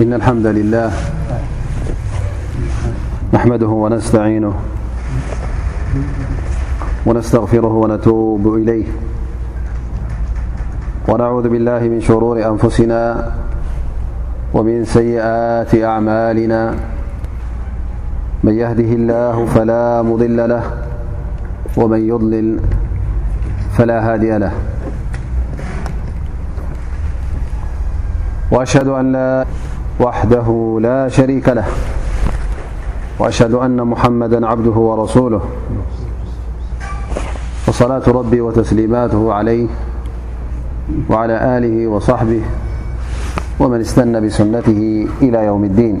إن الحمد لله نحمده ونستعينه ونستغفره ونتوب إليه ونعوذ بالله من شرور أنفسنا ومن سيئات أعمالنا من يهده الله فلا مضل له ومن يضلل فلا هادي لهأشهد ألا وحده لا شريك له وأشهد أن محمدا عبده ورسوله وصلاة ربي وتسليماته عليه وعلى آله وصحبه ومن استنى بسنته إلى يوم الدين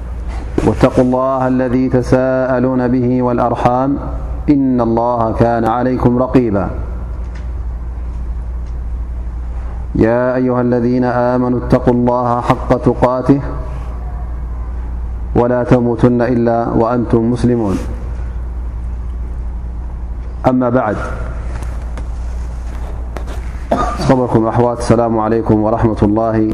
واتقوا الله الذي تساءلون به والأرحام إن الله كان عليكم رقيبا يا أيها الذين آمنوا اتقوا الله حق تقاته ولا تموتن إلا وأنتم مسلمون أما بعد صركم أوات اسلام عليكم ورحمة الله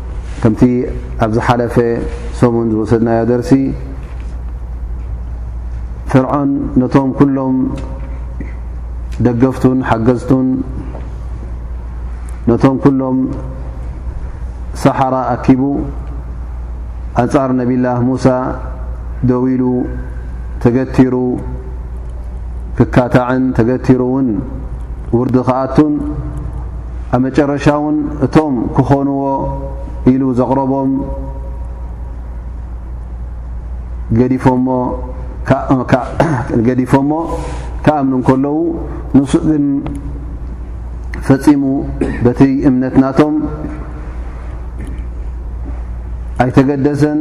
ከምቲ ኣብ ዝሓለፈ ሰሙን ዝወሰድናዮ ደርሲ ፍርዖን ነቶም ኩሎም ደገፍቱን ሓገዝቱን ነቶም ኩሎም ሰሓራ ኣኪቡ ኣንጻር ነብላ ሙሳ ደው ኢሉ ተገቲሩ ክካታዕን ተገቲሩ እውን ውርዲ ክኣቱን ኣብ መጨረሻ ውን እቶም ክኾንዎ ኢሉ ዘቕረቦም ገዲፎሞ ክኣምኑ እንከለዉ ንሱ ግን ፈፂሙ በቲ እምነት ናቶም ኣይተገደሰን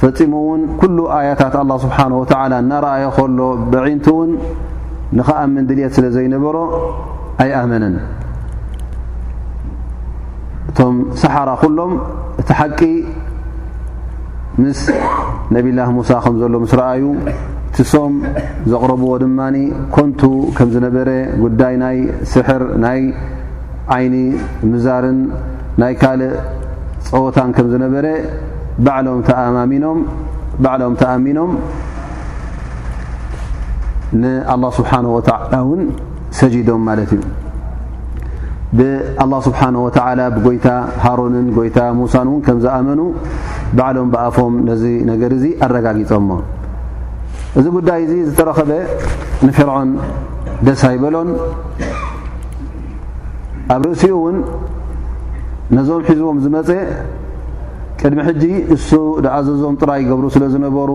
ፈጺሙ እውን ኩሉ ኣያታት ኣላ ስብሓን ወተዓላ እናረኣየ ከሎ ብዒንቱ እውን ንኸኣምን ድልት ስለ ዘይነበሮ ኣይኣመንን እቶም ሰሓራ ኩሎም እቲ ሓቂ ምስ ነብላ ሙሳ ከም ዘሎ ምስ ረኣዩ ትሶም ዘቕረብዎ ድማ ኮንቱ ከም ዝነበረ ጉዳይ ናይ ስሕር ናይ ዓይኒ ምዛርን ናይ ካልእ ጸወታን ከም ዝነበረ ባዕሎም ተኣማሚኖም ባዕሎም ተኣሚኖም ንኣላህ ስብሓን ወተዓላ እውን ሰጂዶም ማለት እዩ ብኣላህ ስብሓን ወተዓላ ብጎይታ ሃሮንን ጎይታ ሙሳን እውን ከም ዝኣመኑ ባዕሎም ብኣፎም ነዚ ነገር እዚ ኣረጋጊፆሞ እዚ ጉዳይ እዚ ዝተረኸበ ንፍርዖን ደስ ኣይበሎን ኣብ ርእሲኡ እውን ነዞም ሒዝዎም ዝመፀ ቅድሚ ሕጂ እሱ ዝኣዘዞም ጥራይ ይገብሩ ስለ ዝነበሩ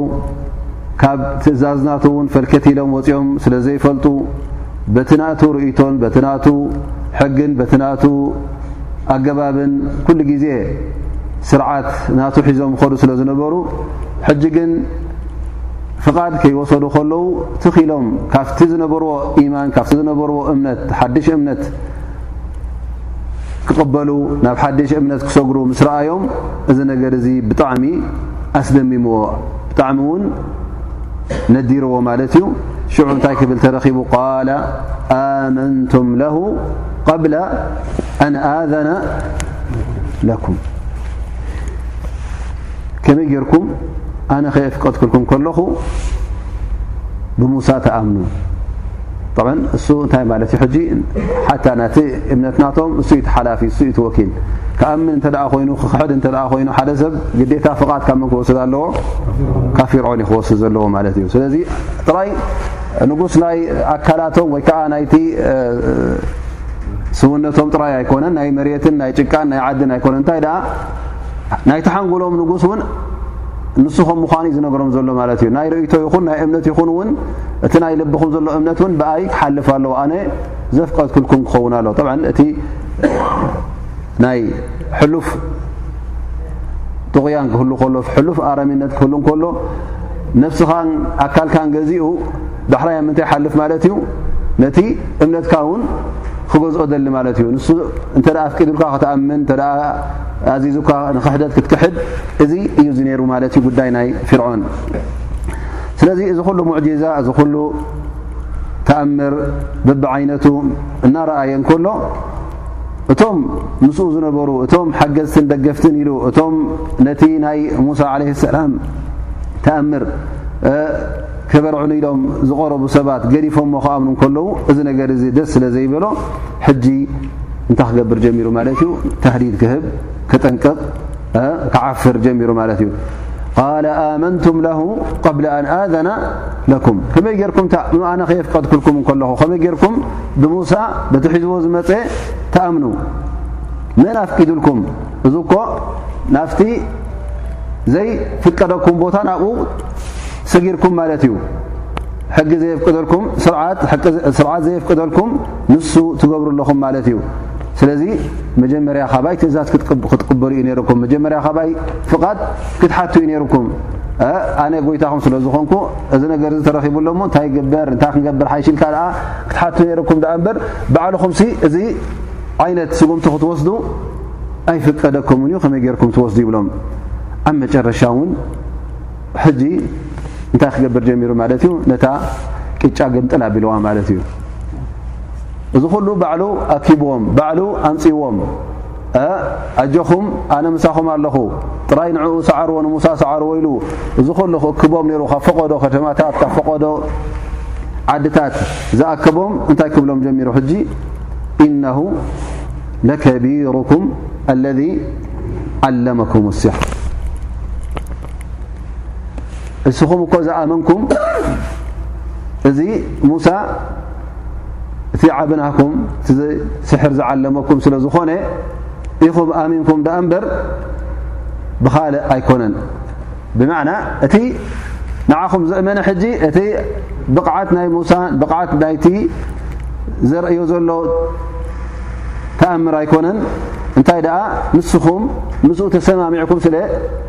ካብ ትእዛዝናቱ እውን ፈልከት ኢሎም ወፂኦም ስለ ዘይፈልጡ በቲ ናቱ ርእቶን በቲ ናቱ ሕግን በቲ ናቱ ኣገባብን ኩሉ ግዜ ስርዓት ናቱ ሒዞም ይኸዱ ስለ ዝነበሩ ሕጂ ግን ፍቓድ ከይወሰዱ ከለዉ ትኽ ኢሎም ካብቲ ዝነበርዎ ኢማን ካብቲ ዝነበርዎ እምነት ሓድሽ እምነት ክቕበሉ ናብ ሓድሽ እምነት ክሰግሩ ምስ ረኣዮም እዚ ነገር እዚ ብጣዕሚ ኣስደሚምዎ ብጣዕሚ እውን ነዲርዎ ማለት እዩ ሽዑ እንታይ ክብል ተረኺቡ ቃል ኣመንቱም ለሁ قብለ ኣን ኣዘነ ለኩም ከመይ ጌርኩም ኣነ ከየፍቀድክልኩም ከለኹ ብሙሳ ተኣምኑ ብ እሱ እንታይ ማለት እዩ ሕጂ ሓታ ናቲ እምነት ናቶም እሱ ዩ ተሓላፊ እሱ ዩ ትወኪል ክኣምን እንተ ኮይኑ ክክሕድ እተ ኮይኑ ሓደ ሰብ ግዴታ ፍቓድ ካብ ምን ክወስድ ኣለዎ ካብ ፊርዖን ዩ ክወስድ ዘለዎ ማለት እዩ ስለዚ ጥራይ ንጉስ ናይ ኣካላቶም ወይ ከዓ ናይቲ ስውነቶም ጥራይ ኣይኮነን ናይ መሬትን ናይ ጭቃን ናይ ዓድን ኣይኮነን እንታይ ደኣ ናይቲ ሓንጎሎም ንጉስ እውን ንሱ ከም ምዃኑ እዩ ዝነገሮም ዘሎ ማለት እዩ ናይ ርእይቶ ይኹን ናይ እምነት ይኹን እውን እቲ ናይ ልብኹም ዘሎ እምነት እውን ብኣይ ክሓልፍ ኣለዎ ኣነ ዘፍቀድክልኩም ክኸውን ኣለዎ ብ እቲ ናይ ሕሉፍ ጥቕያን ክህሉ ከሎ ሕሉፍ ኣረሚነት ክህሉ ከሎ ነፍስኻን ኣካልካን ገዚኡ ዳሕራይ ኣብ ምንታይ ሓልፍ ማለት እዩ ነቲ እምነትካ ውን ክገዝኦ ደሊ ማለት እዩ ንሱ እንተ ኣፍቂዱልካ ክትኣምን እተ ኣዚዙካ ንክሕደት ክትክሕድ እዚ እዩ ዚ ነይሩ ማለት እዩ ጉዳይ ናይ ፍርዖን ስለዚ እዚ ኩሉ ሙዕጂዛ እዚ ኩሉ ተኣምር ብቢ ዓይነቱ እናረኣየ እንከሎ እቶም ምስኡ ዝነበሩ እቶም ሓገዝትን ደገፍትን ኢሉ እቶም ነቲ ናይ ሙሳ ዓለ ሰላም ተኣምር ከበርዕኑ ኢሎም ዝቐረቡ ሰባት ገዲፎሞ ክኣምኑ እንከለዉ እዚ ነገር እዚ ደስ ስለ ዘይበሎ ሕጂ እንታይ ክገብር ጀሚሩ ማለት እዩ ተህዲድ ክህብ ክጠንቅቕ ክዓፍር ጀሚሩ ማለት እዩ ቃል ኣመንቱም ለሁ ቐብሊ ኣን ኣዘና ለኩም ከመይ ጌርኩም ኣነ ከየፍቀድክልኩም እንከለኹ ከመይ ጌርኩም ብሙሳ በቲ ሒዝቦ ዝመፀ ተኣምኑ መን ኣፍቂድልኩም እዚ እኮ ናፍቲ ዘይፍቀደኩም ቦታ ናብኡ ሰጊርኩም ማለት እዩ ሕጊ ዘየፍቅደልኩም ስርዓት ዘየፍቅደልኩም ንሱ ትገብሩ ኣለኹም ማለት እዩ ስለዚ መጀመርያ ካባይ ትእዛዝ ክትቅበሉ እዩ ነርኩም መጀመርያ ካባይ ፍቓድ ክትሓቱ እዩ ነርኩም ኣነ ጎይታኹም ስለ ዝኾንኩ እዚ ነገር እዚ ተረኺቡ ኣሎሞ እንታይ ግበር እንታይ ክንገብር ሓይሽልካ ደኣ ክትሓቱ ነርኩም ደኣ እምበር ባዕልኹም ሲ እዚ ዓይነት ስጉምቲ ክትወስዱ ኣይፍቀደኩምን እዩ ከመይ ገርኩም ትወስዱ ይብሎም ኣብ መጨረሻ እውን ሕጂ እንታይ ክገብር ጀሚሩ ማለት እዩ ነታ ቅጫ ግምጥል ኣቢልዋ ማለት እዩ እዚ ኩሉ ባዕሉ ኣኪብዎም ባዕሉ ኣምፅዎም ኣጀኹም ኣነ ምሳኹም ኣለኹ ጥራይ ንኡ ሰዓርዎ ንሙሳ ሰዓርዎ ኢሉ እዚ ኩሉ ክእክቦም ሩ ካብ ፈቐዶ ከተማታት ካብ ፈቐዶ ዓድታት ዝኣከቦም እንታይ ክብሎም ጀሚሩ ሕጂ ኢነሁ ለከቢሩኩም ኣለذ ዓለመኩም ስሕር እስኹም እኮ ዝኣመንኩም እዚ ሙሳ እቲ ዓብናኩም ስሕር ዝዓለመኩም ስለ ዝኾነ ኢኹም ኣሚንኩም ዳኣ እምበር ብኻልእ ኣይኮነን ብማዕና እቲ ንዓኹም ዘእመነ ሕጂ እቲ ብቕዓት ናይ ሙሳን ብቕዓት ናይቲ ዘርእዮ ዘሎ ተኣምር ኣይኮነን እንታይ ደኣ ንስኹም ምስኡ ተሰማሚዕኩም ስለ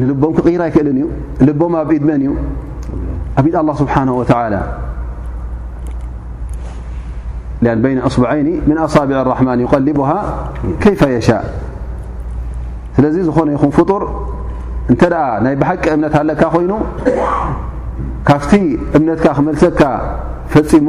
ንልቦም ክቕይር ኣይክእልን እዩ ልቦም ኣብ ኢድ መን እዩ ኣብ ኢድ ኣላ ስብሓን ወተላ ን በይነ ኣስበዐይኒ ምን ኣሳቢዕ ራሕማን ይቀልቡሃ ከይፈ የሻእ ስለዚ ዝኾነ ይኹን ፍጡር እንተ ደኣ ናይ ብሓቂ እምነት ኣለካ ኮይኑ ካብቲ እምነትካ ክመልሰካ ፈፂሙ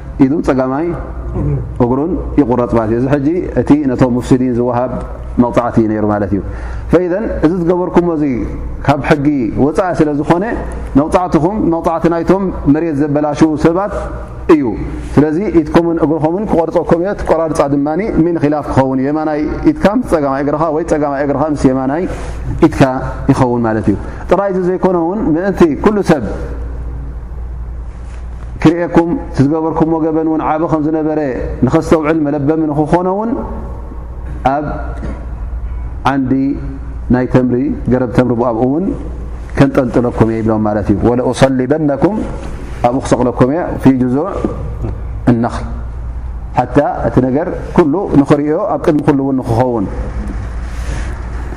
ኢዱ ፀጋማይ እግሩን ይቁረፅ ማለት እዩ እዚ ሕጂ እቲ ነቶም ሙፍሲዲን ዝወሃብ መቕፃዕቲ እዩ ነይሩ ማለት እዩ ፈኢዘን እዚ ዝገበርኩሞ እዚ ካብ ሕጊ ወፃኢ ስለ ዝኾነ መቕፃዕትኹም መቕፃዕቲ ናይቶም መሬት ዘበላሽዉ ሰባት እዩ ስለዚ ኢትኩምን እግርኹምን ክቆርፀኩም እዮ ትቆራርፃ ድማ ሚን ኪላፍ ክኸውን እዩ የማናይ ኢትካ ምስ ፀጋማይ እግርኻ ወይ ፀጋማይ እግርኻ ምስ የማናይ ኢትካ ይኸውን ማለት እዩ ጥራይ እዚ ዘይኮነ እውን ምእንቲ ኩሉ ሰብ ክርእየኩም እቲ ዝገበርኩምዎ ገበን እውን ዓቢ ከም ዝነበረ ንኸስተውዕል መለበሚ ንክኾኖ እውን ኣብ ዓንዲ ናይ ተምሪ ገረብ ተምሪ ብኣብኡ እውን ከንጠልጥለኩም እየ ይብሎም ማለት እዩ ወለኡሰሊበነኩም ኣብኡ ክሰቕለኩም እየ ፊ ጅዙዕ እነኽል ሓታ እቲ ነገር ኩሉ ንኽርእዮ ኣብ ቅድሚ ኩሉ እውን ንክኸውን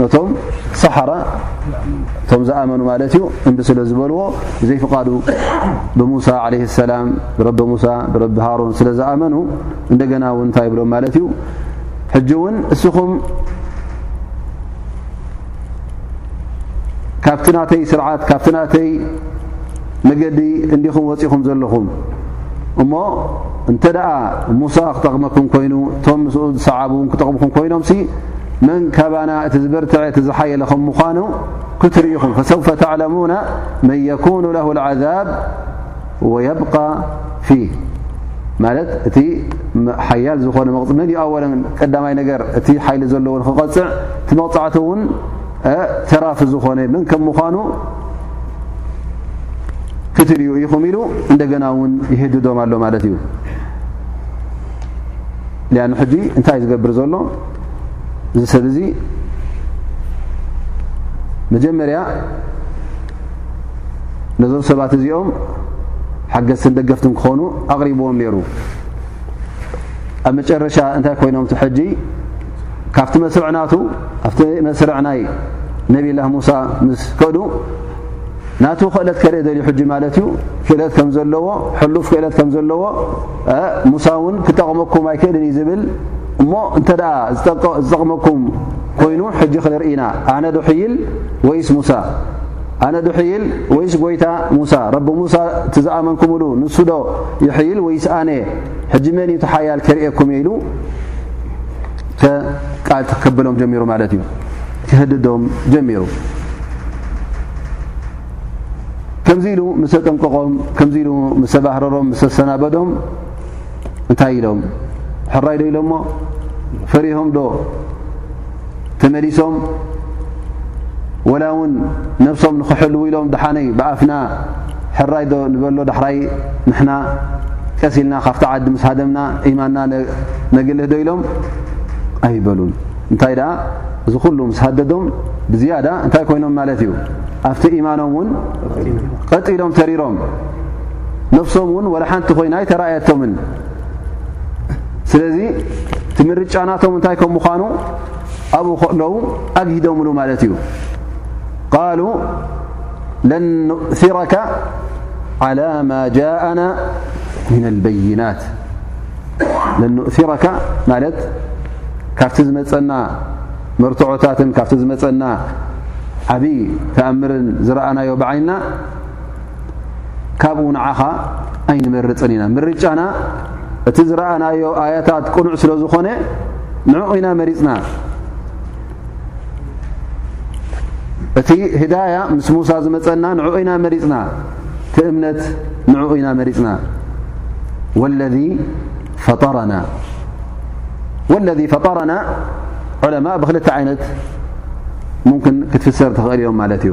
ነቶም ሳሓራ እቶም ዝኣመኑ ማለት እዩ እንቢ ስለ ዝበልዎ ብዘይ ፍቓዱ ብሙሳ ዓለ ሰላም ብረቢ ሙሳ ብረቢ ሃሮን ስለ ዝኣመኑ እንደገና እውን እንታይ ይብሎም ማለት እዩ ሕጂ እውን እስኹም ካብቲ ናተይ ስርዓት ካብቲ ናተይ መገዲ እንዲኹም ወጺኹም ዘለኹም እሞ እንተ ደኣ ሙሳ ክጠቕመኩም ኮይኑ እቶም ምስኡ ዝሰዓቡ ን ክጠቕምኹም ኮይኖምሲ መን ካባና እቲ ዝበርትዐ እቲ ዝሓየለ ከም ምዃኑ ክትርኢኹም ፈሰውፈ ተዕለሙና መን የኩኑ ለሁ ዓዛብ ወየብቃ ፊ ማለት እቲ ሓያል ዝኾነ መቕፅ መን ዩ ኣወለን ቀዳማይ ነገር እቲ ሓይሊ ዘለዎ ንክቐፅዕ እቲ መቕፃዕቲ እውን ተራፊ ዝኾነ መን ከም ምዃኑ ክትርእዩ ኢኹም ኢሉ እንደገና እውን ይህድዶም ኣሎ ማለት እዩ ሊኣን ሕጂ እንታይ ዝገብር ዘሎ እዚ ሰብ እዚ መጀመርያ ነዞም ሰባት እዚኦም ሓገዝትን ደገፍትን ክኾኑ ኣቕሪብዎም ነይሩ ኣብ መጨረሻ እንታይ ኮይኖም ሕጂ ካብቲ መስርዕ ናቱ ኣብቲ መስርዕ ናይ ነብላህ ሙሳ ምስ ከዱ ናቱ ክእለት ከርኢ ዘልዩ ሕጂ ማለት እዩ ክእለት ከም ዘለዎ ሕሉፍ ክእለት ከም ዘለዎ ሙሳ እውን ክጠቕመኩም ኣይክእልን እዩ ዝብል እሞ እንተ ዝጠቕመኩም ኮይኑ ሕጂ ክንርኢ ኢና ኣነ ዶሕይል ወይስ ሙሳ ኣነ ዶሕይል ወይስ ጎይታ ሙሳ ረቢ ሙሳ እቲ ዝኣመንኩምሉ ንሱዶ ይሕይል ወይስ ኣነ ሕጂ መን እዩ ተሓያል ክርእኩም ኢሉ ቃል ክከብሎም ጀሚሩ ማለት እዩ ክህድዶም ጀሚሩ ከምዚ ኢሉ ምስ ተጠንቀቖም ከምዚ ኢሉ ምስ ተባህረሮም ምስ ተሰናበዶም እንታይ ኢሎም ሕራይ ዶ ኢሎሞ ፈሪሆም ዶ ተመሊሶም ወላ እውን ነብሶም ንክሕልው ኢሎም ድሓነይ ብኣፍና ሕራይ ዶ ንበሎ ዳሕራይ ንሕና ቀስ ኢልና ካብቲ ዓዲ ምስ ሃደምና ኢማና ነግልህ ዶ ኢሎም ኣይበሉን እንታይ ደኣ እዚ ኩሉ ምስ ሃደዶም ብዝያዳ እንታይ ኮይኖም ማለት እዩ ኣብቲ ኢማኖም እውን ቀጢሎም ተሪሮም ነብሶም እውን ወላ ሓንቲ ኮይና ኣይተረኣየቶምን ስለዚ እቲ ምርጫ ናቶም እንታይ ከም ምዃኑ ኣብኡ ከለዉ ኣግሂዶምሉ ማለት እዩ ቃሉ ለን ኑእሲረካ ዓላ ማ ጃእና ምን ኣልበይናት ለን ኑእሲረካ ማለት ካብቲ ዝመፀና መርትዖታትን ካብቲ ዝመፀና ዓብዪ ተኣምርን ዝረኣናዮ ብዓይና ካብኡ ንዓኻ ኣይንመርጽን ኢና ምርጫና እቲ ዝረኣናዮ ኣያታት ቅኑዕ ስለ ዝኾነ ንዕኡ ኢና መሪጽና እቲ ህዳያ ምስ ሙሳ ዝመጸና ንዕኡ ኢና መሪጽና እቲ እምነት ንዕኡ ኢና መሪጽና ወለذ ፈጠረና ወለذ ፈጠረና ዑለማ ብክልተ ዓይነት ሙምክን ክትፍሰር ትኽእል እዮም ማለት እዩ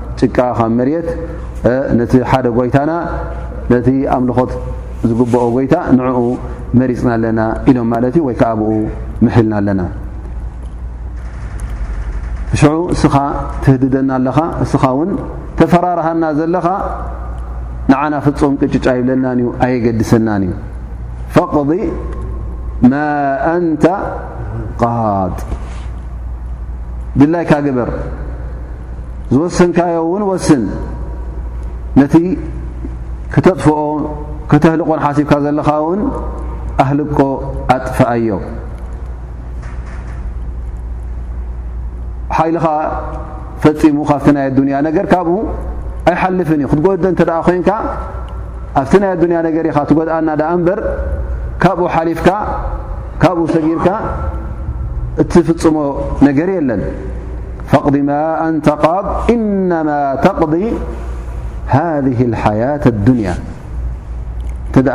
ጭቃ ካብ መሬት ነቲ ሓደ ጎይታና ነቲ ኣምልኾት ዝግብኦ ጎይታ ንዕኡ መሪፅና ኣለና ኢሎም ማለት እዩ ወይ ከዓ ብኡ ምሒልና ኣለና ሽዑ እስኻ ትህድደና ኣለኻ እስኻ ውን ተፈራርሃና ዘለኻ ንዓና ፍፁም ቅጭጫ ይብለናን እዩ ኣየገድሰናን እዩ ፈቕዲ ማ ኣንተ ቃድ ድላይካ ግበር ዝወሰንካዮ እውን ወስን ነቲ ክተጥፍኦ ከተህልቆን ሓሲብካ ዘለኻ እውን ኣህልቆ ኣጥፍኣዮ ሓይልኻ ፈፂሙ ካብቲ ናይ ኣዱንያ ነገር ካብኡ ኣይሓልፍን እዩ ክትጎደ እንተ ኮይንካ ኣብቲ ናይ ኣዱንያ ነገር ኢኻ ትጎድኣና ዳኣ እምበር ካብኡ ሓሊፍካ ካብኡ ሰጊርካ እትፍፅሞ ነገር የለን ፈቅዲ ማ ኣንተ ቃድ ኢነማ ተቅዲ ሃذ ሓያት ኣዱንያ እተ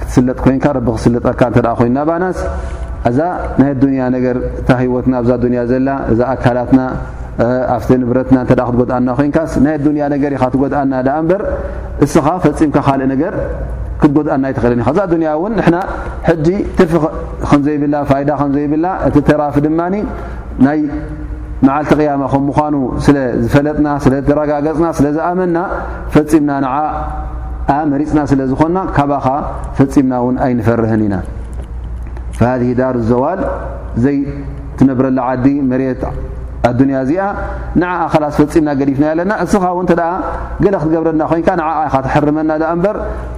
ክትስለጥ ኮይንካ ረቢ ክስልጠካ እተ ኮይኑ ናባናስ እዛ ናይ ኣዱንያ ነገር እታ ህይወትና ኣብዛ ኣዱንያ ዘላ እዛ ኣካላትና ኣብቲ ንብረትና እተ ክትጎድኣና ኮይንካስ ናይ ኣዱንያ ነገር ኢኻ ትጎድኣና ዳኣ እምበር እስኻ ፈፂምካ ካልእ ነገር ክትጎድኣና ኣይትኽእልን ዩ ከዛ ኣዱንያ እውን ንሕና ሕጂ ትርፊ ከምዘይብላ ፋይዳ ከምዘይብላ እቲ ተራፊ ድማ ናይ መዓልቲ ቅያማ ከም ምዃኑ ስለ ዝፈለጥና ስለ ተረጋገፅና ስለ ዝኣመና ፈፂምና ንዓ መሪፅና ስለ ዝኾንና ካባኻ ፈፂምና እውን ኣይንፈርህን ኢና ሃذ ዳር ዘዋል ዘይትነብረላ ዓዲ መሬት ኣዱንያ እዚኣ ንዓ ኣኸላስ ፈፂምና ገዲፍና ኣለና እስኻ እውን ተ ገለ ክትገብረና ኮይንካ ንዓ ኢኻ ትሕርመና ዳኣ እምበር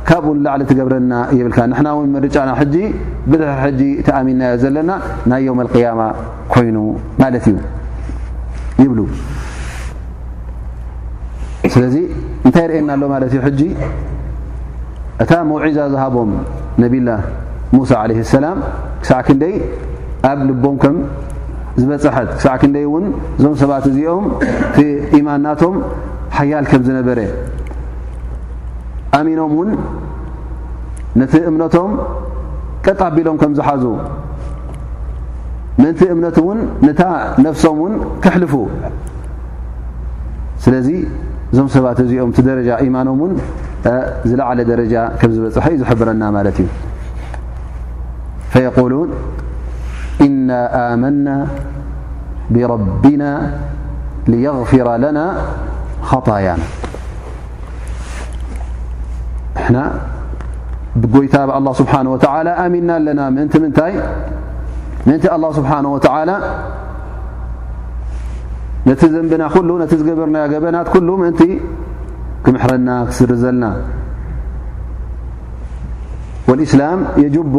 ካብኡ ንላዕሊ ትገብረና የብልካ ንሕና ውን ምርጫና ሕጂ ብድሕሪ ሕጂ ተኣሚንናዮ ዘለና ናይ ዮም ኣልቅያማ ኮይኑ ማለት እዩ ይብሉ ስለዚ እንታይ ይርእየና ኣሎ ማለት እዩ ሕጂ እታ መውዒዛ ዝሃቦም ነብላ ሙሳ ዓለ ሰላም ክሳዕ ክንደይ ኣብ ልቦም ከም ዝበፅሐት ክሳዕ ክንደይ እውን እዞም ሰባት እዚኦም እቲ ኢማን ናቶም ሓያል ከም ዝነበረ ኣሚኖም እውን ነቲ እምነቶም ቀጥ ኣቢሎም ከም ዝሓዙ ምእንቲ እምነት እውን ነታ ነፍሶም እውን ክሕልፉ ስለዚ እዞም ሰባት እዚኦም እቲ ደረጃ ኢማኖም እውን ዝለዓለ ደረጃ ከም ዝበፅሐ እዩ ዝሕብረና ማለት እዩ ፈየቁሉን እና ኣመና ብረቢና ልየغፍራ ለና ኸጣያና ንሕና ብጎይታ ብ ኣላ ስብሓን ወተላ ኣሚና ኣለና ምእንቲ ምንታይ ምእንቲ ኣላ ስብሓን ወተላ ነቲ ዘንብና ኩሉ ነቲ ዝገበርናዮ ገበናት ኩሉ ምእንቲ ክምሕረና ክስርዘልና ወልእስላም የጅቡ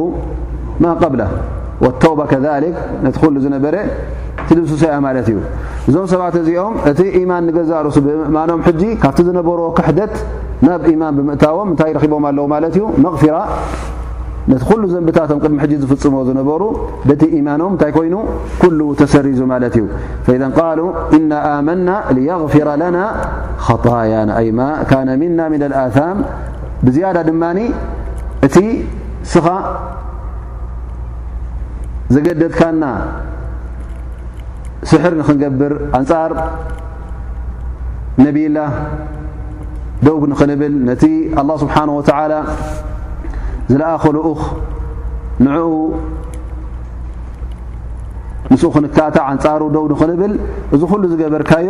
ማ ቀብላ ወተውባ ከሊክ ነቲ ኩሉ ዝነበረ ትድምስሶያ ማለት እዩ እዞም ሰባት እዚኦም እቲ ኢማን ንገዛርሱ ብምእማኖም ሕጂ ካብቲ ዝነበርዎ ክሕደት ናብ ኢማን ብምእታዎም እንታይ ረኪቦም ኣለዉ ማለት እዩ መቕፊራ ነቲ ኩሉ ዘንብታቶም ቅድሚ ሕጂ ዝፍፅሞ ዝነበሩ በቲ ኢማኖም እንታይ ኮይኑ ኩሉ ተሰሪዙ ማለት እዩ ፈኢዘ ቃሉ እና ኣመና ልየغፊራ ለና ኸጣያና ኣይማ ካነ ምና ምን ኣልኣታም ብዝያዳ ድማ እቲ ስኻ ዘገደድካና ስሕር ንክንገብር ኣንጻር ነብላ ደው ንክንብል ነቲ ኣላ ስብሓን ወተላ ዝለኣኸ ልኡኽ ንዕኡ ምስ ክንካታዕ ኣንጻሩ ደው ንክንብል እዚ ኩሉ ዝገበርካዮ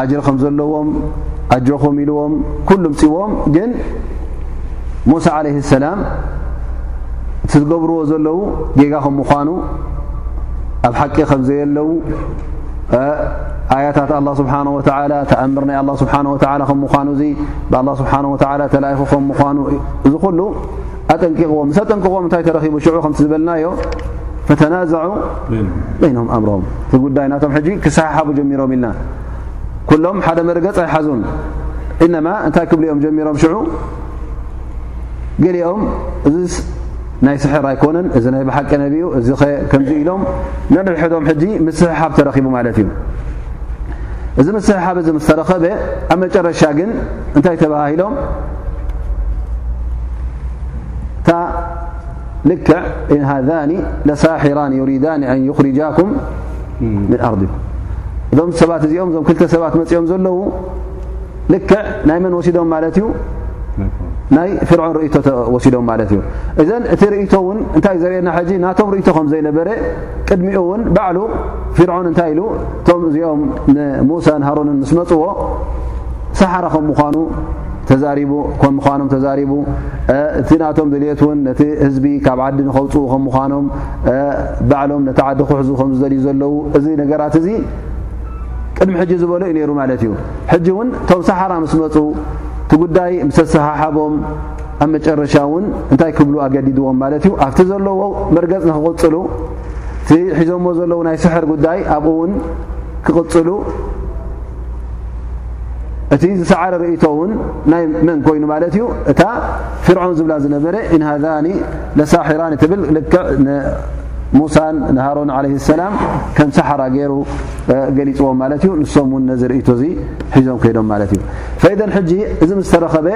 ኣጅሪ ከም ዘለዎም ኣጆኹም ኢልዎም ኩሉ ምፅዎም ግን ሙሳ ዓለይ ሰላም እቲ ዝገብርዎ ዘለዉ ጌጋ ከም ምዃኑ ኣብ ሓቂ ከም ዘየለዉ ኣያታት ኣላ ስብሓን ወተላ ተኣምር ናይ ኣላ ስብሓን ወተላ ከም ምዃኑ እዙ ብኣላ ስብሓን ወተላ ተላይኹ ከም ምዃኑ እዚ ኹሉ ኣጠንቂቕዎም ምስ ኣጠንቅቕዎም እንታይ ተረኺቡ ሽዑ ከምቲ ዝበልናዮ ፈተናዘዑ በይኖም ኣምሮም እቲ ጉዳይ ናቶም ሕጂ ክሰሓሓቡ ጀሚሮም ኢልና ኩሎም ሓደ መርገፅ ኣይሓዙን እነማ እንታይ ክብሉ ኦም ጀሚሮም ሽዑ ገሊኦም እዚ ናይ ስሕር ኣይኮነን እዚ ናይ ብሓቂ ነቢኡ እዚ ኸ ከምዚ ኢሎም ንንሕዶም ሕጂ ምስሕሓብ ተረኺቡ ማለት እዩ እዚ ምስሕሓብ እዚ ምስ ተረኸበ ኣብ መጨረሻ ግን እንታይ ተባሃሂሎም ልክዕ ን ሃذ ለሳሒራ ዩሪዳ ን ይኽርጃኩም ምን ኣርضኩም እዞም ሰባት እዚኦም እዞም ክልተ ሰባት መፅኦም ዘለዉ ልክዕ ናይ መን ወሲዶም ማለት እዩ ናይ ፍርዖን ርእቶ ወሲዶም ማለት እዩ እዘን እቲ ርእቶ እውን እንታይ እዩ ዘርእየና ሕጂ ናቶም ርእቶ ከም ዘይነበረ ቅድሚኡ እውን ባዕሉ ፊርዖን እንታይ ኢሉ እቶም እዚኦም ንሙሳን ሃሮንን ምስ መፅዎ ሰሓራ ከም ምኑ ተዛሪቡ ከም ምዃኖም ተዛሪቡ እቲ ናቶም ድልት እውን ነቲ ህዝቢ ካብ ዓዲ ንኸውፅኡ ከም ምዃኖም ባዕሎም ነቲ ዓዲ ክሕዙ ከም ዝደልዩ ዘለዉ እዚ ነገራት እዚ ቅድሚ ሕጂ ዝበሎ እዩ ነይሩ ማለት እዩ ሕጂ እውን እቶም ሰሓራ ምስ መፁ እቲ ጉዳይ ምሰሰሓሓቦም ኣብ መጨረሻ እውን እንታይ ክብሉ ኣገዲድዎም ማለት እዩ ኣብቲ ዘለዎ መርገፅ ንክቕፅሉ እቲ ሒዞሞ ዘለዉ ናይ ስሕር ጉዳይ ኣብኡ እውን ክቕፅሉ እቲ ዝሰዓረ ርእቶ ውን ናይ መን ኮይኑ ማለት እዩ እታ ፍርዖን ዝብላ ዝነበረ ኢንሃኒ ለሳሒራኒ ትብል ልክዕ ንሙሳን ንሃሮን ለ ሰላም ከም ሳሓራ ገይሩ ገሊፅዎም ማለት እዩ ንሶም ውን ነዚ ርእቶ እዚ ሒዞም ከይዶም ማለት እዩ ፈደን ሕጂ እዚ ምስ ተረኸበ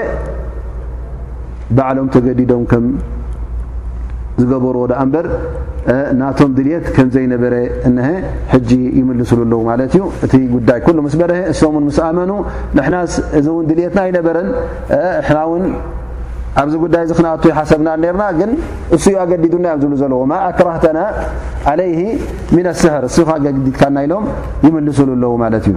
ባዕሎም ተገዲዶም ከም ዝገበርዎ ደኣ እምበር ናቶም ድልት ከም ዘይነበረ እነሀ ሕጂ ይምልስሉ ኣለዉ ማለት እዩ እቲ ጉዳይ ኩሉ ምስ በርሀ እሶም ን ምስ ኣመኑ ንሕናስ እዚ እውን ድልትና ኣይነበረን ሕና ውን ኣብዚ ጉዳይ እዚ ክነኣቶ ይሓሰብና ነርና ግን እሱ ዩ ኣገዲዱና እዮም ዝብሉ ዘለዎ ማ ኣክራህተና ዓለይሂ ምና ስሕር እሱኻ ገዲድካና ኢሎም ይምልስሉ ኣለዉ ማለት እዩ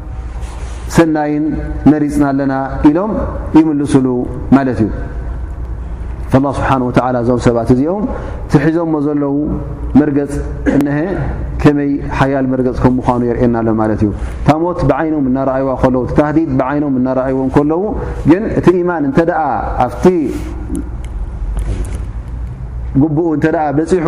ሰናይን መሪፅና ኣለና ኢሎም ይምልሱሉ ማለት እዩ ላ ስብሓን ወተላ እዞም ሰባት እዚኦም ትሒዞሞ ዘለዉ መርገፅ እነሀ ከመይ ሓያል መርገፅ ከም ምዃኑ የርእና ኣሎ ማለት እዩ እታ ሞት ብዓይኖም እናረኣይዋ ከለዉ ታህዲድ ብዓይኖም እናረኣይዎም ከለዉ ግን እቲ ኢማን እንተ ደኣ ኣብቲ ጉቡኡ እንተ ደኣ በፂሑ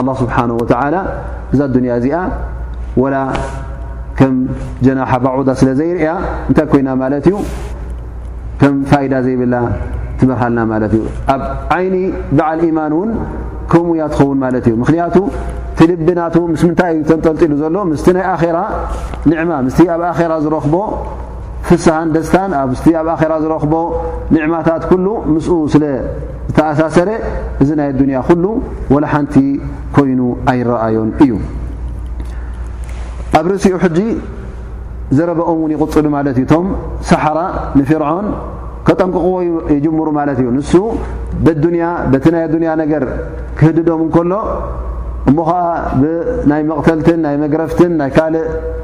ኣላ ስብሓን ወተላ እዛ ኣዱንያ እዚኣ ወላ ከም ጀናሓ ባዑዳ ስለ ዘይርእያ እንታይ ኮይና ማለት እዩ ከም ፋይዳ ዘይብላ ትበርሃልና ማለት እዩ ኣብ ዓይኒ በዓል ኢማን እውን ከምኡ እያ ትኸውን ማለት እዩ ምክንያቱ እቲ ልቢ ናቱ ምስ ምንታይ እዩ ተንጠልጢሉ ዘሎ ምስቲ ናይ ኣራ ኒዕማ ምስቲ ኣብ ኣራ ዝረኽቦ ፍስሃን ደስታን ኣብቲ ኣብ ኣራ ዝረኽቦ ኒዕማታት ኩሉ ምስኡ ስለ ዝተኣሳሰረ እዚ ናይ ኣዱንያ ኩሉ ወላ ሓንቲ ኮይኑ ኣይረኣዮን እዩ ኣብ ርእሲኡ ሕጂ ዘረበኦም እውን ይቕፅሉ ማለት እዩ እቶም ሳሓራ ንፍርዖን ከጠንቅቕዎ ይጅምሩ ማለት እዩ ንሱ ብዱንያ በቲ ናይ ኣዱንያ ነገር ክህድዶም እንከሎ እሞ ኸዓ ብናይ መቕተልትን ናይ መግረፍትን ናይ ካልእ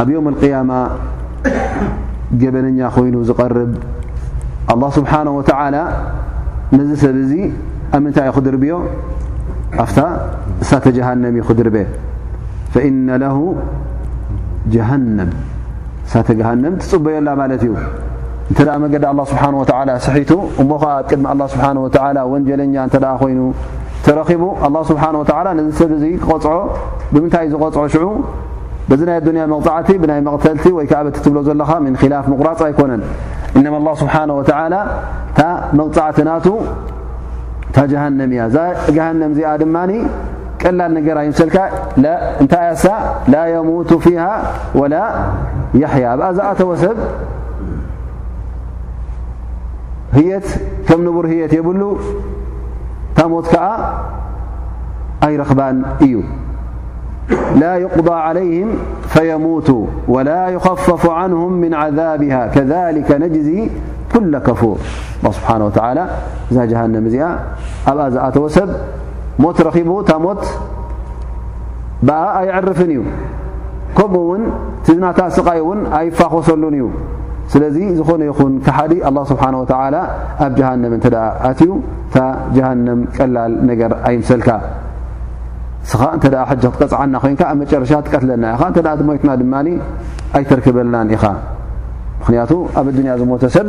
ኣብ ዮም ቅያማ ገበነኛ ኮይኑ ዝቐርብ ኣላ ስብሓን ወተዓላ ነዚ ሰብ እዚ ኣብ ምንታይ እዩ ክድርብዮ ኣፍታ እሳተ ጀሃንም እዩ ክድርበ ፈእነ ለ ጀሃንም እሳተ ጀሃንም ትፅበዮላ ማለት እዩ እንተ መገዲ ኣላ ስብሓን ወተዓላ ስሒቱ እሞ ከዓ ኣብ ቅድሚ ኣላ ስብሓን ወተዓላ ወንጀለኛ እንተ ኮይኑ ተረኺቡ ኣላ ስብሓን ወተዓላ ነዚ ሰብ እዙ ክቐፅዖ ብምንታይ ዝቐፅዖ ሽዑ በዚ ናይ ኣዱንያ መቕፃዕቲ ብናይ መቕተልቲ ወይ ከዓ በቲ ትብሎ ዘለኻ ምን ኪላፍ ምቑራፅ ኣይኮነን እነማ ኣላ ስብሓን ወተዓላ እታ መቕፃዕቲ ናቱ እታ ጀሃንም እያ እዛ ጀሃንም እዚኣ ድማ ቀላል ነገር ኣይምሰልካ እንታይ ኣያሳ ላ የሙቱ ፊሃ ወላ ያሕያ ኣብኣ ዝኣተወ ሰብ هيت كم نبر هيت يبلو مت ك أي ربان ي لا يقضى عليهم فيموت ولا يخفف عنهم من عذابها كذلك نجزي كل كفور الله سبانه وتعالى جهنم أى و ሞት ረኺቡ እታ ሞት ብኣ ኣይዕርፍን እዩ ከምኡ ውን ቲ ናታ ስቃይ ውን ኣይፋኾሰሉን እዩ ስለዚ ዝኾነ ይኹን ክሓዲ ኣላ ስብሓን ወተላ ኣብ ጀሃንም እንተ ኣትዩ እታ ጀሃንም ቀላል ነገር ኣይምሰልካ እስኻ እንተ ሕጂ ክትቀፅዓና ኮይንካ ኣብ መጨረሻ ትቀትለና ኢኻ እተ ሞትና ድማ ኣይተርክበልናን ኢኻ ምክንያቱ ኣብ ኣዱንያ ዝሞተ ሰብ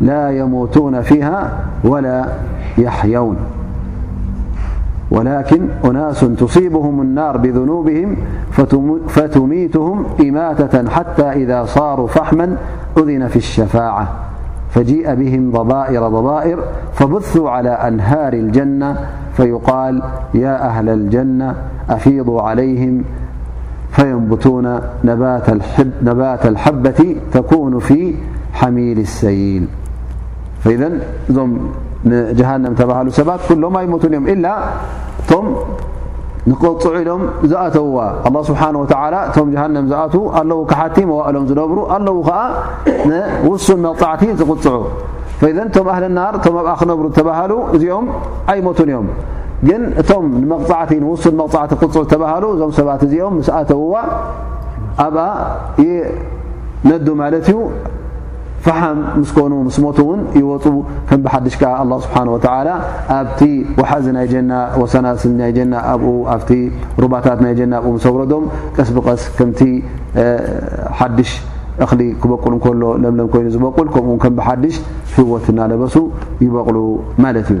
لا يموتون فيها ولا يحيون ولكن أناس تصيبهم النار بذنوبهم فتميتهم إماتة حتى إذا صاروا فحما أذن في الشفاعة فجيء بهم ضبائر ضبائر فبثوا على أنهار الجنة فيقال يا أهل الجنة أفيضوا عليهم فينبتون نبات الحبة تكون في ሓሚል ሰይል ኢዘ እዞም ንጀሃንም ተባሃሉ ሰባት ኩሎም ኣይሞቱን እዮም ኢላ እቶም ንቅፅዑ ኢሎም ዝኣተውዋ ኣላ ስብሓን ወተላ እቶም ጀሃንም ዝኣት ኣለዉ ክሓቲ መዋእሎም ዝነብሩ ኣለዉ ከዓ ንውሱን መቕፃዕቲ ዝቕፅዑ ዘ እቶም ኣህልናር እቶም ኣብኣ ክነብሩ ዝተባሃሉ እዚኦም ኣይሞቱን እዮም ግን እቶም ንመቕፃዕቲ ንውሱን መቕፃዕቲ ክቕፅዑ ዝተባሃሉ እዞም ሰባት እዚኦም ምስኣተውዋ ኣብኣ ነዱ ማለት እዩ ፈሓም ምስ ኮኑ ምስ ሞቱ እውን ይወፁ ከም ብሓድሽ ከዓ ኣላ ስብሓን ወተላ ኣብቲ ወሓዚ ናይ ጀና ወሰናስ ናይ ጀና ኣብኡ ኣብቲ ሩባታት ናይ ጀና ኣብኡ ምስ ኣውረዶም ቀስ ብቀስ ከምቲ ሓድሽ እኽሊ ክበቁል እንከሎ ለምለም ኮይኑ ዝበቁል ከምኡ ከም ብሓድሽ ህወት እናለበሱ ይበቕሉ ማለት እዩ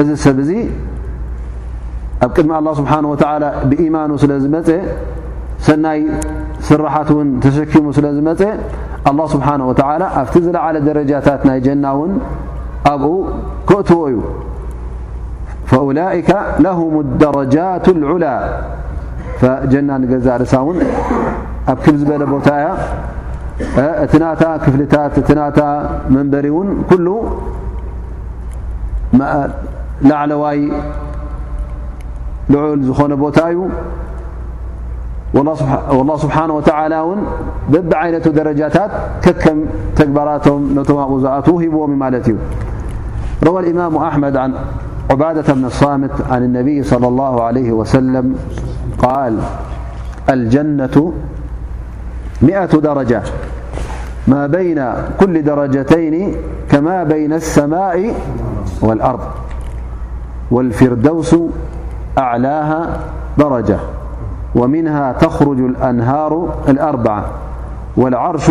እዚ ሰብ እዚ ኣብ ቅድሚ ኣላ ስብሓን ወተዓላ ብኢማኑ ስለ ዝመፀ ሰናይ ስራሓት እውን ተሸኪሙ ስለ ዝመፀ ኣላ ስብሓን ወተዓላ ኣብቲ ዝለዓለ ደረጃታት ናይ ጀና እውን ኣብኡ ክእትዎ እዩ ፈላይከ ለሁም ደረጃት ልዑላ ጀና ንገዛ ርሳ እውን ኣብ ክብ ዝበለ ቦታ እያ እቲ ናታ ክፍልታት እቲ ናታ መንበሪ እውን ኩሉ لعل لعل نبت والله سبحانه وتعالى ب عينت درجاتات كم تبراتهم نهبلت روى الإمام أحمد عن عبادة بن الصامت عن النبي صلى الله عليه وسلم قال الجنة مئة درجة ما بين كل درجتين كما بين السماء والأرض والفردوس أعلاها درجة ومنها تخرج الأنهار الأربعة والعرش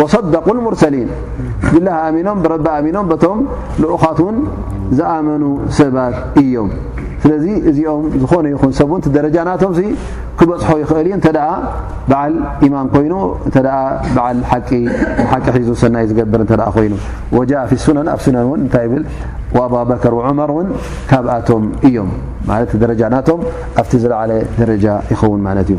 ወሰደቁ ልሙርሰሊን ብላህ ኣሚኖም ብረቢ ኣሚኖም በቶም ልኡኻት ውን ዝኣመኑ ሰባት እዮም ስለዚ እዚኦም ዝኾነ ይኹን ሰብ ውን ደረጃ ናቶም ክበፅሖ ይኽእል እዩ እንተ በዓል ኢማን ኮይኑ እተ በዓል ሓቂ ሓቂ ሒዙ ሰናይ ዝገብር እተ ኮይኑ ወጃ ፊ ሱነን ኣብ ሱነን ውን እንታይ ይብል ኣባበከር ዑመር ውን ካብኣቶም እዮም ማለት ደረጃ ናቶም ኣብቲ ዝለዓለ ደረጃ ይኸውን ማለት እዩ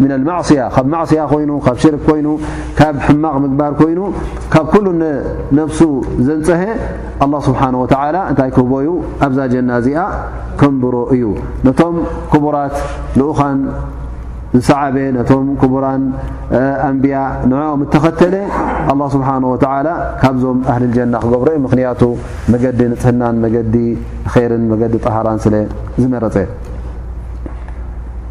ምና ልማዕስያ ካብ ማዕስያ ኮይኑ ካብ ሽርክ ኮይኑ ካብ ሕማቕ ምግባር ኮይኑ ካብ ኩሉ ነፍሱ ዘንፀሀ ኣላ ስብሓን ወተዓላ እንታይ ክህቦ እዩ ኣብዛ ጀና እዚኣ ከንብሮ እዩ ነቶም ክቡራት ልኡኻን ዝሰዓበ ነቶም ክቡራን ኣንብያ ንዕኦም እተኸተለ ኣላ ስብሓን ወተዓላ ካብዞም ኣህሊ ልጀና ክገብሮ እዩ ምኽንያቱ መገዲ ንፅህናን መገዲ ኸይርን መገዲ ጠሃራን ስለ ዝመረፀ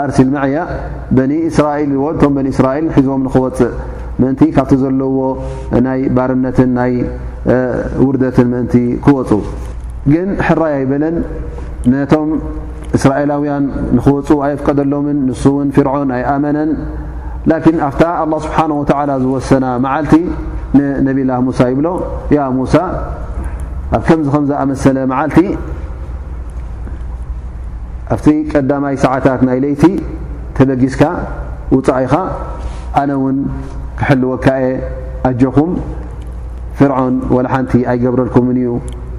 ኣርሲል መዕያ በኒ እስራኤል ዎ እቶም በኒ እስራኤል ሒዝዎም ንክወፅእ ምእንቲ ካብቲ ዘለዎ ናይ ባርነትን ናይ ውርደትን ምእንቲ ክወፁ ግን ሕራይ ኣይበለን ነቶም እስራኤላውያን ንክወፁ ኣየፍቀደሎምን ንሱ እውን ፍርዖን ኣይኣመነን ላኪን ኣብታ ኣላ ስብሓን ወተላ ዝወሰና መዓልቲ ንነብላ ሙሳ ይብሎ ያ ሙሳ ኣብ ከምዚ ከምዝኣመሰለ መዓልቲ ኣብቲ ቀዳማይ ሰዓታት ናይ ለይቲ ተበጊስካ ውጻእ ኢኻ ኣነ ውን ክሕልወካ እየ ኣጆኹም ፍርዖን ወላ ሓንቲ ኣይገብረልኩምን እዩ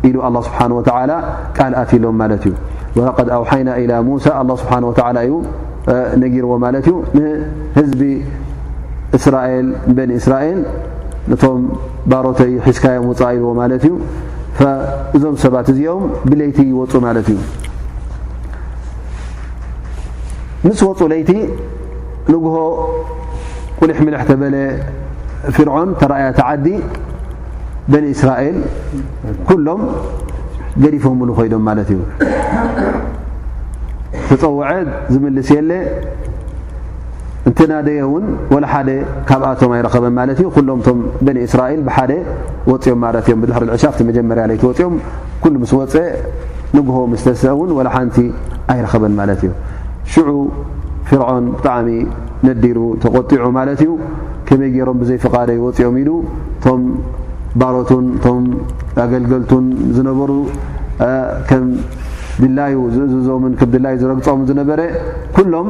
ኢሉ ኣላ ስብሓን ወተዓላ ቃል ኣትሎም ማለት እዩ ወለቀድ ኣውሓይና ኢላ ሙሳ ኣላ ስብሓን ወተዓላ እዩ ነጊርዎ ማለት እዩ ንህዝቢ እስራኤል ንበኒ እስራኤል ነቶም ባሮተይ ሒዝካዮም ውፃእ ኢልዎ ማለት እዩ እዞም ሰባት እዚኦም ብለይቲ ይወፁ ማለት እዩ ምስ ወፁ ለይቲ ንግሆ ቁሊሕ ምልሕ ተበለ ፍርዖን ተረኣያ ተዓዲ በኒ እስራኤል ኩሎም ገዲፎምሉ ኮይዶም ማለት እዩ ተፀውዐ ዝምልስ የለ እንተናደየ እውን ወላ ሓደ ካብኣቶም ኣይረኸበን ማለት እዩ ኩሎም ቶም በኒ እስራኤል ብሓደ ወፅኦም ማለት እዮም ብድሕሪ ልዕሻ ቲ መጀመርያ ለይቲ ወፅኦም ኩሉ ምስ ወፀ ንግሆ ምስ ተሰእ እውን ወላ ሓንቲ ኣይረኸበን ማለት እዩ ሽዑ ፍርዖን ብጣዕሚ ነዲሩ ተቆጢዑ ማለት እዩ ከመይ ገይሮም ብዘይ ፍቓደ ይወፅኦም ኢሉ ቶም ባሮቱን ቶም ኣገልገልቱን ዝነበሩ ከም ድላዩ ዝእዝዞምን ከም ድላዩ ዝረግፆምን ዝነበረ ኩሎም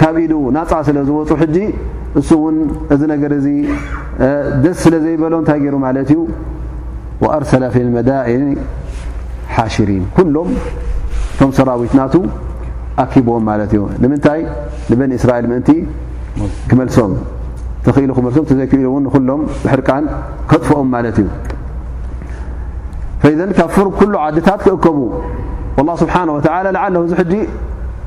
ካብ ኢዱ ናፃ ስለ ዝወፁ ሕጂ እሱ እውን እዚ ነገር እዚ ደስ ስለ ዘይበሎ እንታይ ገይሩ ማለት እዩ ወኣርሰለ ፊ ልመዳእን ሓሽሪን ኩሎም እቶም ሰራዊት ናቱ ኣኪብዎም ማለት እዩ ንምንታይ ንበኒ እስራኤል ምእንቲ ክመልሶም ተኽኢሉ ክመልሶም ተዘይክኢሉ እውን ንኩሎም ብሕርቃን ከጥፍኦም ማለት እዩ ፈዘን ካብ ፍር ኩሉ ዓድታት ክእከቡ ላ ስብሓን ወተላ ላዓለሁ እዚ ሕጂ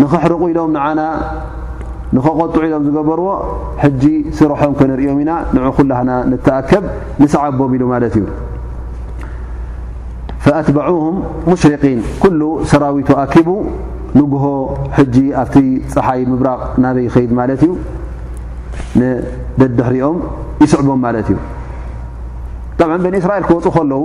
ንኽሕርቑ ኢሎም ንዓና ንኸቖጥዑ ኢሎም ዝገበርዎ ሕጂ ስርሖም ከነርእዮም ኢና ንዑ ኩላህና ንተኣከብ ንስዓቦም ኢሉ ማለት እዩ ፈኣትበዑሁም ሙሽርቂን ኩሉ ሰራዊቱ ኣኪቡ ንግሆ ሕጂ ኣብቲ ፀሓይ ምብራቕ ናበይ ይኸይድ ማለት እዩ ንደድሕሪኦም ይስዕቦም ማለት እዩ ጠብዓ በኒ እስራኤል ክወፁ ከለዉ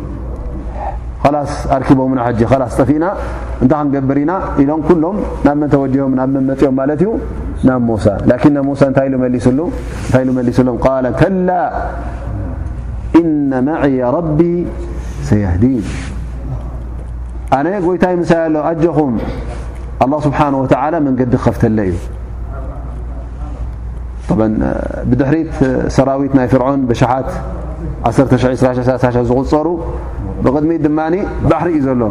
ላስ ኣርኪቦምና ሕጂ ላስ ጠፊእና እንታይ ክንገብር ኢና ኢሎም ኩሎም ናብ መን ተወጀሆም ናብ መን መፅኦም ማለት እዩ ናብ ሙሳ ላኪን ናብ ሙሳ እንታይ ኢሉ መሊስሉ እንታይ ኢሉ መሊስሎም ቃል ከላ እነ ማዕያ ረቢ ሰያህዲን ኣነ ጎይታይ ምሳይ ኣሎ ኣጀኹም ኣላ ስብሓን ወተዓላ መንገዲ ክኸፍተለ እዩ ብድሕሪት ሰራዊት ናይ ፍርዖን ብሸሓት 120 ዝቁፀሩ ብቕድሚ ድማ ባሕሪ እዩ ዘሎ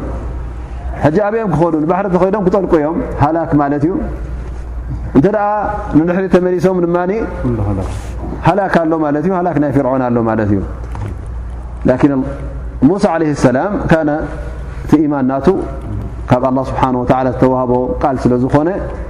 ሕጂ ኣበኦም ክኸዱ ንባሕሪ ተኸይዶም ክጠልቁ እዮም ሃላክ ማለት እዩ እንተ ደኣ ንድሕሪ ተመሊሶም ድማ ሃላክ ኣሎ ማለት እዩ ሃላክ ናይ ፍርዖን ኣሎ ማለት እዩ ላኪን ሙሳ ዓለ ሰላም ካነ እቲ ኢማን ናቱ ካብ ኣላ ስብሓን ወተላ ዝተዋህቦ ቃል ስለ ዝኾነ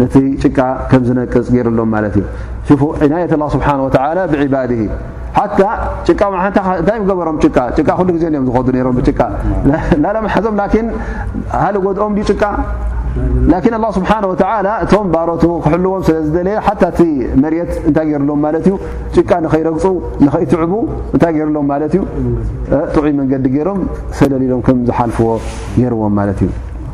ነቲ ጭቃ ከም ዝነቅጽ ገይሩሎም ማለት እዩ ሽፉ ዕናየት ላ ስብሓን ወተላ ብዕባድ ሓታ ጭቃ ሓንታ እንታይ ም ገበሮም ጭቃ ጭቃ ኩሉ ግዜ ዮም ዝኸዱ ነሮም ብጭቃ ላላመሓዞም ላኪን ሃሊ ጎድኦም ዩ ጭቃ ላኪን ኣላ ስብሓን ወተላ እቶም ባሮቱ ክሕልዎም ስለ ዝደለየ ሓታ እቲ መሬት እንታይ ገይሩሎም ማለት እዩ ጭቃ ንኸይረግፁ ንኸይትዕቡ እንታይ ገይሩሎም ማለት እዩ ጥዑይ መንገዲ ገይሮም ሰለሊሎም ከም ዝሓልፍዎ ገይርዎም ማለት እዩ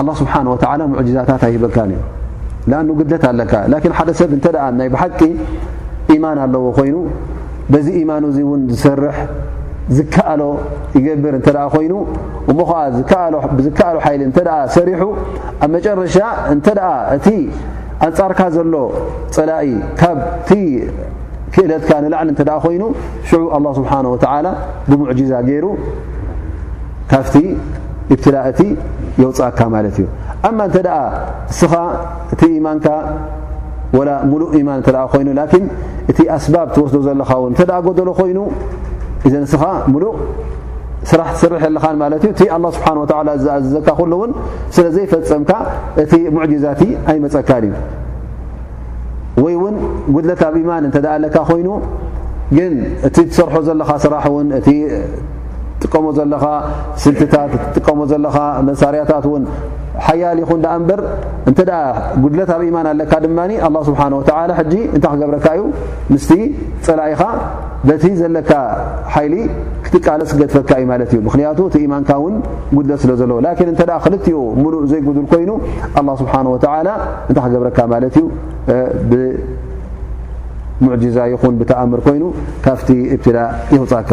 ኣላ ስብሓን ወተላ ሙዕጅዛታት ኣይህበካን እዩ ንኣኑ ግደት ኣለካ ላኪን ሓደ ሰብ እንተ ናይ ብሓቂ ኢማን ኣለዎ ኮይኑ በዚ ኢማኑ እዚ እውን ዝሰርሕ ዝከኣሎ ይገብር እንተ ኮይኑ እሞ ከዓ ብዝከኣሎ ሓይሊ እንተ ሰሪሑ ኣብ መጨረሻ እንተ እቲ ኣንጻርካ ዘሎ ፀላኢ ካብቲ ክእለትካ ንላዕሊ እንተ ኮይኑ ሽዑ ኣላ ስብሓን ወተላ ብሙዕጅዛ ገይሩ ካብቲ ኢብትላእ እቲ የውፅኣካ ማለት እዩ ኣማ እንተ ደኣ እስኻ እቲ ኢማንካ ወላ ሙሉእ ኢማን እተ ኮይኑ ላኪን እቲ ኣስባብ ትወስዶ ዘለኻ ውን እንተ ጎደሎ ኮይኑ እዘ እስኻ ሙሉእ ስራሕ ትስርሕ ኣለኻን ማለት እዩ እቲ ኣላ ስብሓን ወላ ዝኣዘዘካ ኩሉ እውን ስለ ዘይፈፀምካ እቲ ሙዕጅዛቲ ኣይመፀካን እዩ ወይ እውን ጉድለት ኣብ ኢማን እንተ ኣለካ ኮይኑ ግን እቲ ትሰርሖ ዘለኻ ስራሕ ውን ትጥቀሞ ዘለኻ ስልትታት እትጥቀሞ ዘለኻ መሳርያታት ውን ሓያል ይኹን ዳኣ እንበር እንተ ጉድለት ኣብ ኢማን ኣለካ ድማ ኣላ ስብሓን ወተላ ሕጂ እንታይ ክገብረካ እዩ ምስቲ ፀላኢኻ በቲ ዘለካ ሓይሊ ክትቃለስ ክገድፈካ እዩ ማለት እዩ ምክንያቱ እቲ ኢማንካ እውን ጉድለት ስለ ዘለዎ ላኪን እንተ ክልትኡ ሙሉእ ዘይጉዱል ኮይኑ ኣላ ስብሓን ወተላ እንታይ ክገብረካ ማለት እዩ ብሙዕጅዛ ይኹን ብተኣምር ኮይኑ ካብቲ እብትላ ይውፃካ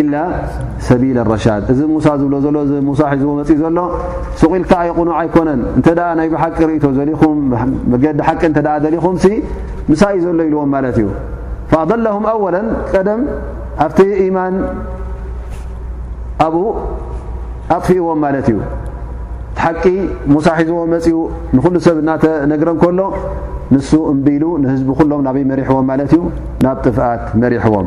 ኢላ ሰቢል ኣረሻድ እዚ ሙሳ ዝብሎ ዘሎ እዚ ሙሳ ሒዝዎ መፅእ ዘሎ ሱቂልካ ኣይ ቕኑዕ ኣይኮነን እንተ ናይ ብሓቂ ርእቶ ዘሊኹም መገዲ ሓቂ እተ ዘሊኹም ምሳይ እዩ ዘሎ ኢልዎም ማለት እዩ ኣضለሁም ኣወለ ቀደም ኣብቲ ኢማን ኣብኡ ኣጥፊእዎም ማለት እዩ እቲ ሓቂ ሙሳ ሒዝዎ መፅኡ ንኩሉ ሰብ እናተነግረ ከሎ ንሱ እምቢሉ ንህዝቢ ኩሎም ናበይ መሪሕዎም ማለት እዩ ናብ ጥፍኣት መሪሕዎም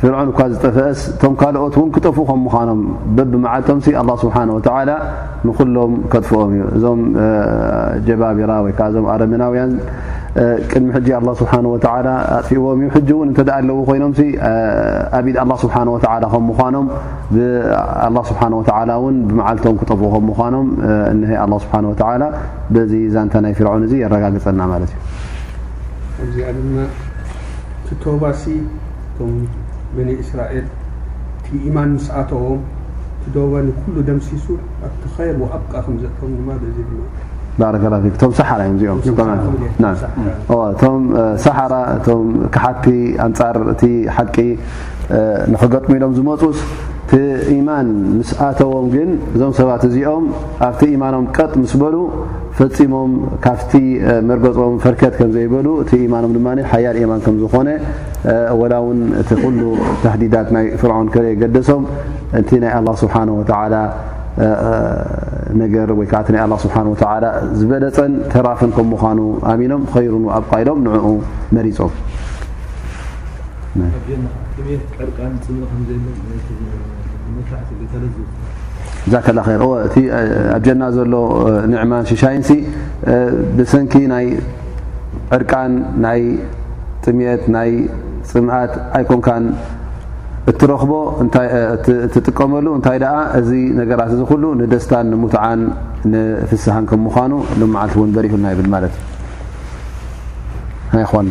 ፍርዖን እኳ ዝጠፈአስ እቶም ካልኦት እውን ክጠፍኡ ከም ምዃኖም በብመዓልቶምሲ ኣላ ስብሓን ወተዓላ ንኹሎም ከጥፍኦም እዩ እዞም ጀባቢራ ወይ ከዓ እዞም ኣረሜናውያን ቅድሚ ሕጂ ኣላ ስብሓን ወተዓላ ኣጥፍዎም እዩ ሕጂ እውን እንተ ደኣ ኣለዉ ኮይኖምሲ ኣብ ኢድ ኣላ ስብሓን ወተዓላ ከም ምዃኖም ብኣላ ስብሓን ወተዓላ እውን ብመዓልቶም ክጠፍኡ ከም ምዃኖም እነሀ ኣላ ስብሓን ወተዓላ በዚ ዛንታ ናይ ፍርዖን እዚ የረጋግፀና ማለት እዩ እዚኣ ድማ እቲ ተባሲ እቶም በኒ እስራኤል እቲ ኢማን ምስ ኣተዎም እቲ ዶበ ንኩሉ ደምሲሱ ኣብቲ ኸይር ወኣብቃ ከም ዘእተዎም ድማ በዚ ድማ ባረከ ላ ፊክ እቶም ሰሓራ እዮም እዚኦም እቶም ሰሓራ እቶም ክሓቲ ኣንፃር እቲ ሓቂ ንክገጥሙ ኢሎም ዝመፁስ እቲ ኢማን ምስ ኣተዎም ግን እዞም ሰባት እዚኦም ኣብቲ ኢማኖም ቀጥ ምስ በሉ ፈጺሞም ካብቲ መርገጾም ፈርከት ከም ዘይበሉ እቲ ኢማኖም ድማ ሓያል ኢማን ከም ዝኾነ ወላ እውን እቲ ኩሉ ታህዲዳት ናይ ፍርዖን ከ የገደሶም እቲ ናይ ኣላ ስብሓን ወተዓላ ነገር ወይ ከዓ ናይ ኣላ ስብሓን ወተዓላ ዝበለፀን ተራፍን ከም ምዃኑ ኣሚኖም ኸይሩን ኣብቃ ኢሎም ንዕኡ መሪፆም ዛከላ ኸይር እወ እቲ ኣብ ጀና ዘሎ ንዕማን ሽሻይን ሲ ብሰንኪ ናይ ዕርቃን ናይ ጥምት ናይ ፅምኣት ኣይኮንካን እትረኽቦ እትጥቀመሉ እንታይ ደኣ እዚ ነገራት እዚ ኩሉ ንደስታን ንሙትዓን ንፍስሃን ከም ምኳኑ ሎመዓልቲ እውን በሪሁልና ይብል ማለት እዩ ናይ ን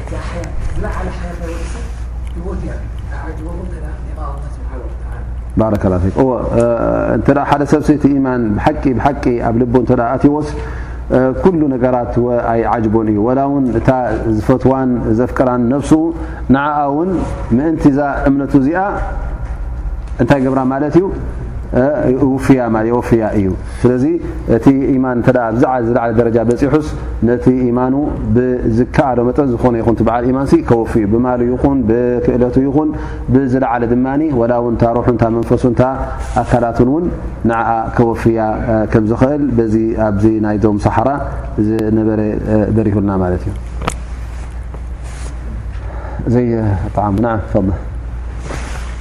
እቲ ሓያል ዝለዓለ ሓያል ናይ ወዲ ሰብ ህይወት እያ ከዓጅበኩም እንተ ሊቃዊ መስል ዓወት ተዓላ ባረከ ላ ፊክ እዎ እንተ ሓደ ሰብ ሰይቲ ኢማን ብሓቂ ብሓቂ ኣብ ልቡ እንተ ኣትዎስ ኩሉ ነገራት ኣይ ዓጅቦን እዩ ወላ ውን እታ ዝፈትዋን ዘፍቅራን ነፍሱ ንዓኣ ውን ምእንቲ እዛ እምነቱ እዚኣ እንታይ ገብራ ማለት እዩ ውፍያ የወፍያ እዩ ስለዚ እቲ ኢማን እንተ ኣብዝዓ ዝለዓለ ደረጃ በጺሑስ ነቲ ኢማኑ ብዝከኣሎ መጠን ዝኾነ ይኹን እቲ በዓል ኢማንሲ ከወፍ እዩ ብማሉ ይኹን ብክእለቱ ይኹን ብዝለዓለ ድማ ወላ እውን እታ ሩሑ እታ መንፈሱ እታ ኣካላቱን እውን ንዓኣ ከወፍያ ከም ዝኽእል በዚ ኣብዚ ናይ ዶም ሰሓራ ዝነበረ በሪሁልና ማለት እዩ ዘይ ጣዓሙ ና ፈ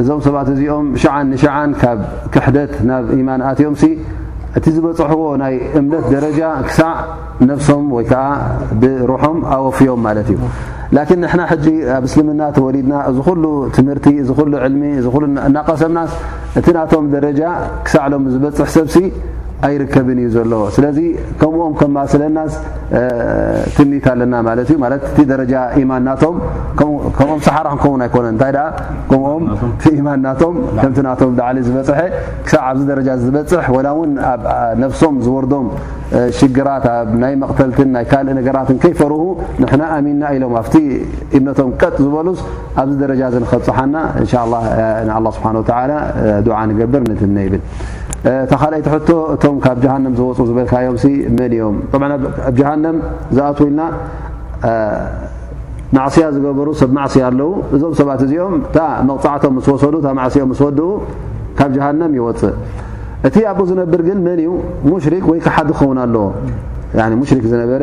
እዞም ሰባት እዚኦም ሸዓን ንሸዓን ካብ ክሕደት ናብ ኢማን ኣትዮምሲ እቲ ዝበፅሕዎ ናይ እምነት ደረጃ ክሳዕ ነብሶም ወይ ከዓ ብሩሖም ኣወፍዮም ማለት እዩ ላኪን ንሕና ሕጂ ኣብ እስልምና ተወሊድና እዚ ኩሉ ትምህርቲ እዚ ኩሉ ዕልሚ እዚ ኩሉ እናቀሰምናስ እቲ ናቶም ደረጃ ክሳዕ ሎም ዝበፅሕ ሰብሲ ኣይርከብን እዩ ዘሎ ስለዚ ከምኦም ከማስለናስ ትምኒት ኣለና ማለት እዩ ማለት እቲ ደረጃ ኢማን ናቶም ከምኦም ሰሓራ ክንከውን ኣይኮነ እንታይ ደኣ ከምኦም እቲ ኢማን ናቶም ከምቲ ናቶም ዳዕሊ ዝበፅሐ ክሳብ ኣብዚ ደረጃ ዝበፅሕ ወላ እውን ኣብ ነፍሶም ዝወርዶም ሽግራት ኣብ ናይ መቕተልትን ናይ ካልእ ነገራትን ከይፈርሁ ንሕና ኣሚንና ኢሎም ኣብቲ እምነቶም ቀጥ ዝበሉስ ኣብዚ ደረጃ እዚ ንኸብፅሓና እንሻ ላ ንኣላ ስብሓን ወተላ ድዓ ንገብር ንትምነ ይብል እታ ካልኣይቲ ሕቶ እቶም ካብ ጀሃንም ዝወፁ ዝበልካዮም መን እዮም ኣብ ጀሃንም ዝኣትው ኢልና ማዕስያ ዝገበሩ ሰብ ማዕስያ ኣለው እዞም ሰባት እዚኦም እታ መቕፃዕቶም ምስ ወሰዱ እታ ማዕስኦም ምስ ወድኡ ካብ ጀሃንም ይወፅእ እቲ ኣብኡ ዝነብር ግን መን እዩ ሙሽሪክ ወይ ከሓዲ ክኸውን ኣለዎ ሙሽሪክ ዝነበረ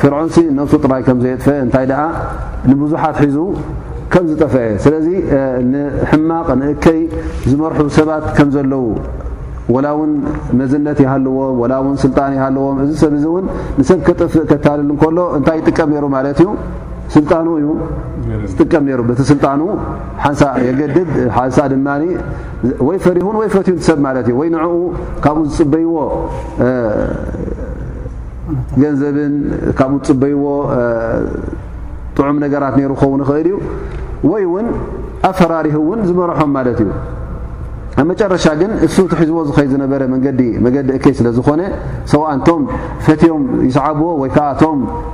ፍርዖን ነብሱ ጥራይ ከም ዘየጥፈአ እንታይ ደኣ ንብዙሓት ሒዙ ከም ዝጠፈአ ስለዚ ንሕማቕ ንእከይ ዝመርሑ ሰባት ከም ዘለዉ ወላ እውን መዝነት ይሃልዎም ወላ እውን ስልጣን ይሃልዎም እዚ ሰብ እዚ እውን ንሰብ ከጥፍእ ከታልል እንከሎ እንታይ ይጥቀም ነይሩ ማለት እዩ ስልጣኑ እዩ ዝጥቀም ነይሩ በቲ ስልጣኑ ሓንሳ የገድድ ሓንሳ ድማ ወይ ፈሪሁን ወይ ፈትዩን ሰብ ማለት እዩ ወይ ንዕኡ ካብኡ ዝፅበይዎ ገንዘብን ካብኡ ዝፅበይዎ ጥዑም ነገራት ነይሩ ክኸውን ይኽእል እዩ ወይ እውን ኣፈራሪህ እውን ዝመርሖም ማለት እዩ ኣብ መጨረሻ ግን እሱ ትሒዝዎ ዝኸይ ዝነበረ መንገዲ መገዲ እከይ ስለ ዝኾነ ሰዋእንቶም ፈትዮም ይስዓብዎ ወይ ከዓ ቶም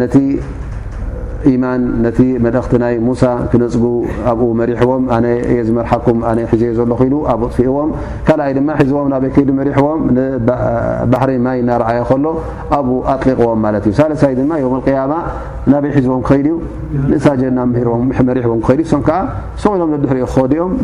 ነቲ ኢማን ነቲ መልእኽቲ ናይ ሙሳ ክነፅጉ ኣብኡ መሪሕዎም ኣነ እየ ዝመርሓኩም ኣነ ሒዘዮ ዘለኹ ኢሉ ኣብ ጥፊእዎም ካልኣይ ድማ ሒዝዎም ናበይ ከይዱ መሪሕዎም ንባሕሪ ማይ እናርኣየ ከሎ ኣብኡ ኣጥሊቕዎም ማለት እዩ ሳለሳይ ድማ ዮም ቅያማ ናበይ ሒዝዎም ክኸይድ እዩ ንእሳ ጀና ምህርዎም መሪሕዎም ክኸይድ እሶም ከዓ ሱቕ ኢሎም ነድሕሪኦ ክኸዱኦም